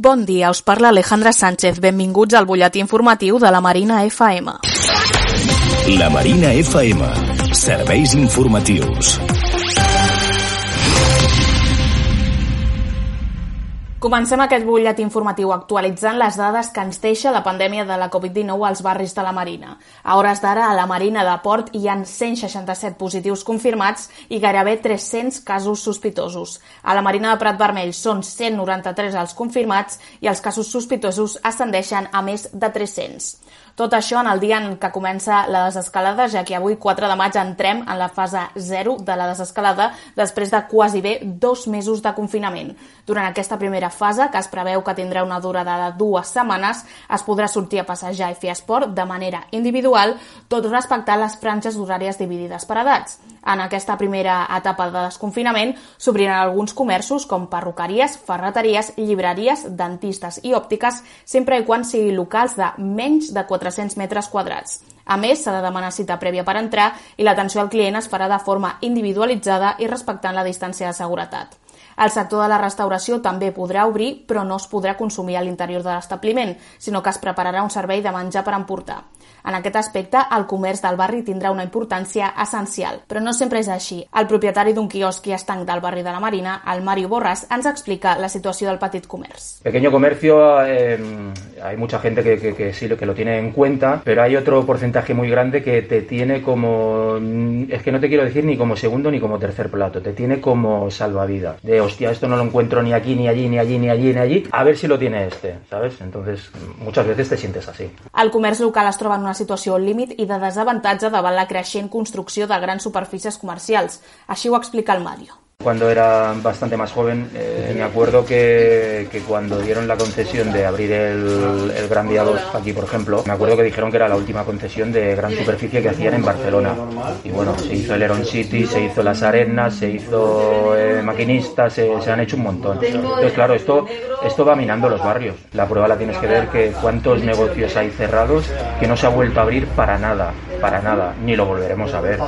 Bon dia, us parla Alejandra Sánchez. Benvinguts al butlletí informatiu de la Marina FM. La Marina FM. Serveis informatius. Comencem aquest butlletí informatiu actualitzant les dades que ens deixa la pandèmia de la Covid-19 als barris de la Marina. A hores d'ara, a la Marina de Port hi han 167 positius confirmats i gairebé 300 casos sospitosos. A la Marina de Prat Vermell són 193 els confirmats i els casos sospitosos ascendeixen a més de 300. Tot això en el dia en què comença la desescalada, ja que avui, 4 de maig, entrem en la fase 0 de la desescalada després de quasi bé dos mesos de confinament. Durant aquesta primera fase, que es preveu que tindrà una durada de dues setmanes, es podrà sortir a passejar i fer esport de manera individual, tot respectant les franges horàries dividides per edats. En aquesta primera etapa de desconfinament s'obriran alguns comerços com perruqueries, ferreteries, llibreries, dentistes i òptiques, sempre i quan siguin locals de menys de 400 metres quadrats. A més, s'ha de demanar cita prèvia per entrar i l'atenció al client es farà de forma individualitzada i respectant la distància de seguretat. El sector de la restauració també podrà obrir, però no es podrà consumir a l'interior de l'establiment, sinó que es prepararà un servei de menjar per emportar. En aquest aspecte, el comerç del barri tindrà una importància essencial, però no sempre és així. El propietari d'un quiosc i estanc del barri de la Marina, el Mario Borras, ens explica la situació del petit comerç. Pequeño comercio, eh, hay mucha gente que, que, que que lo tiene en cuenta, pero hay otro porcentaje muy grande que te tiene como, es que no te quiero decir ni como segundo ni como tercer plato, te tiene como salvavidas. De hostia, esto no lo encuentro ni aquí, ni allí, ni allí, ni allí, ni allí, a ver si lo tiene este, ¿sabes? Entonces, muchas veces te sientes así. El comerç local es troba en una situació al límit i de desavantatge davant la creixent construcció de grans superfícies comercials. Així ho explica el Mario. Cuando era bastante más joven, eh, me acuerdo que, que, cuando dieron la concesión de abrir el, el Gran Vía 2, aquí por ejemplo, me acuerdo que dijeron que era la última concesión de gran superficie que hacían en Barcelona. Y bueno, se hizo el Heron City, se hizo las Arenas, se hizo eh, Maquinista, se, se, han hecho un montón. Entonces, claro, esto, esto va minando los barrios. La prueba la tienes que ver que cuántos negocios hay cerrados que no se ha vuelto a abrir para nada, para nada, ni lo volveremos a ver.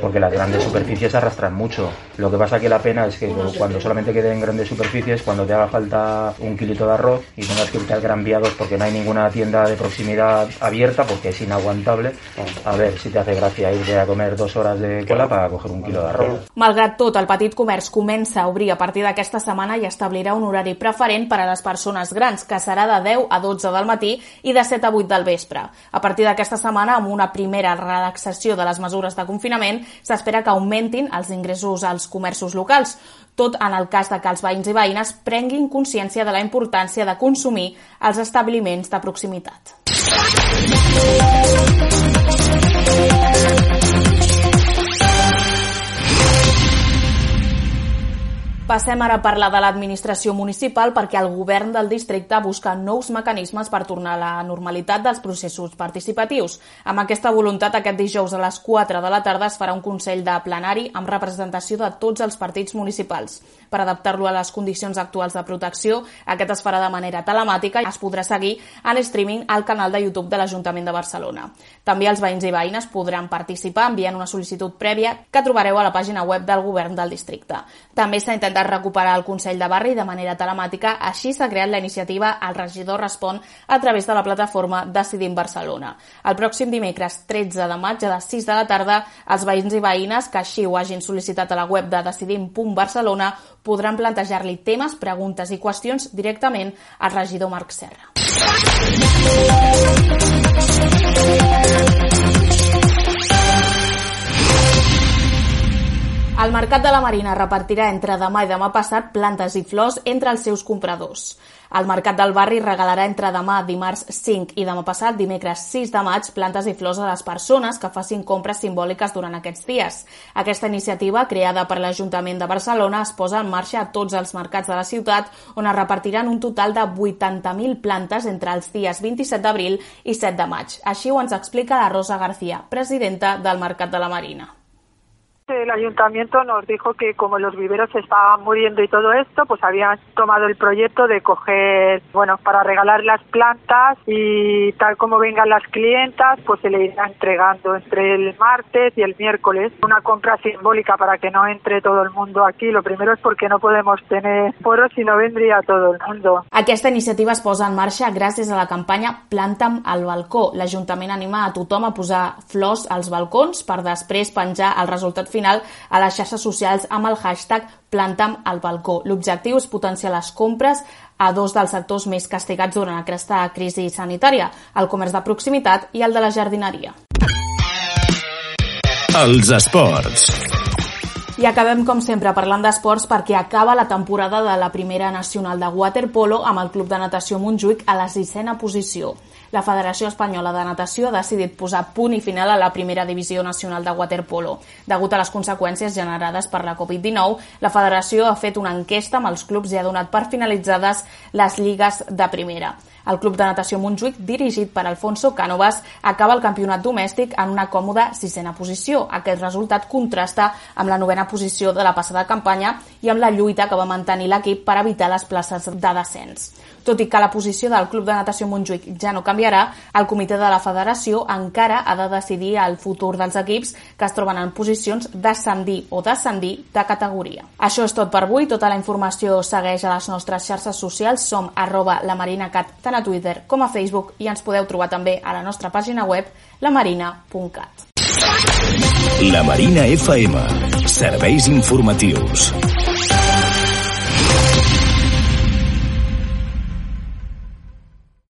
Porque las grandes superficies arrastran mucho. Lo que pasa que la pena es que cuando solamente queden grandes superficies, cuando te haga falta un kilito de arroz y tengas que irte al Gran Vía 2 porque no hay ninguna tienda de proximidad abierta porque es inaguantable, a ver si te hace gracia irte a comer dos horas de cola para coger un kilo d'arròs. Malgrat tot, el petit comerç comença a obrir a partir d'aquesta setmana i establirà un horari preferent per a les persones grans, que serà de 10 a 12 del matí i de 7 a 8 del vespre. A partir d'aquesta setmana, amb una primera relaxació de les mesures de confinament, s'espera que augmentin els ingressos als comerços locals, tot en el cas de que els veïns i veïnes prenguin consciència de la importància de consumir als establiments de proximitat. Passem ara a parlar de l'administració municipal perquè el govern del districte busca nous mecanismes per tornar a la normalitat dels processos participatius. Amb aquesta voluntat, aquest dijous a les 4 de la tarda es farà un Consell de plenari amb representació de tots els partits municipals. Per adaptar-lo a les condicions actuals de protecció, aquest es farà de manera telemàtica i es podrà seguir en streaming al canal de YouTube de l'Ajuntament de Barcelona. També els veïns i veïnes podran participar enviant una sol·licitud prèvia que trobareu a la pàgina web del govern del districte. També s'ha intentat recuperar el Consell de Barri de manera telemàtica, així s'ha creat la iniciativa El regidor respon a través de la plataforma Decidim Barcelona. El pròxim dimecres 13 de maig a les 6 de la tarda, els veïns i veïnes que així ho hagin sol·licitat a la web de decidim.barcelona podran plantejar-li temes, preguntes i qüestions directament al regidor Marc Serra. El Mercat de la Marina repartirà entre demà i demà passat plantes i flors entre els seus compradors. El Mercat del Barri regalarà entre demà, dimarts 5 i demà passat, dimecres 6 de maig, plantes i flors a les persones que facin compres simbòliques durant aquests dies. Aquesta iniciativa, creada per l'Ajuntament de Barcelona, es posa en marxa a tots els mercats de la ciutat, on es repartiran un total de 80.000 plantes entre els dies 27 d'abril i 7 de maig. Així ho ens explica la Rosa García, presidenta del Mercat de la Marina. El ayuntamiento nos dijo que como los viveros estaban muriendo y todo esto, pues habían tomado el proyecto de coger, bueno, para regalar las plantas y tal como vengan las clientas, pues se le irá entregando entre el martes y el miércoles una compra simbólica para que no entre todo el mundo aquí. Lo primero es porque no podemos tener foros si no vendría todo el mundo. Aquesta iniciativa es posa en marxa gràcies a la campanya Planta'm al balcó. L'Ajuntament anima a tothom a posar flors als balcons per després penjar el resultat final a les xarxes socials amb el hashtag Planta'm al balcó. L'objectiu és potenciar les compres a dos dels sectors més castigats durant aquesta crisi sanitària, el comerç de proximitat i el de la jardineria. Els esports. I acabem, com sempre, parlant d'esports perquè acaba la temporada de la primera nacional de waterpolo amb el Club de Natació Montjuïc a la sisena posició la Federació Espanyola de Natació ha decidit posar punt i final a la primera divisió nacional de waterpolo. Degut a les conseqüències generades per la Covid-19, la federació ha fet una enquesta amb els clubs i ha donat per finalitzades les lligues de primera. El Club de Natació Montjuïc, dirigit per Alfonso Cánovas, acaba el campionat domèstic en una còmoda sisena posició. Aquest resultat contrasta amb la novena posició de la passada campanya i amb la lluita que va mantenir l'equip per evitar les places de descens. Tot i que la posició del Club de Natació Montjuïc ja no canviarà, el comitè de la federació encara ha de decidir el futur dels equips que es troben en posicions d'ascendir o descendir de categoria. Això és tot per avui. Tota la informació segueix a les nostres xarxes socials. Som arroba lamarinacat tant a Twitter com a Facebook i ens podeu trobar també a la nostra pàgina web lamarina.cat. La Marina FM. Serveis informatius.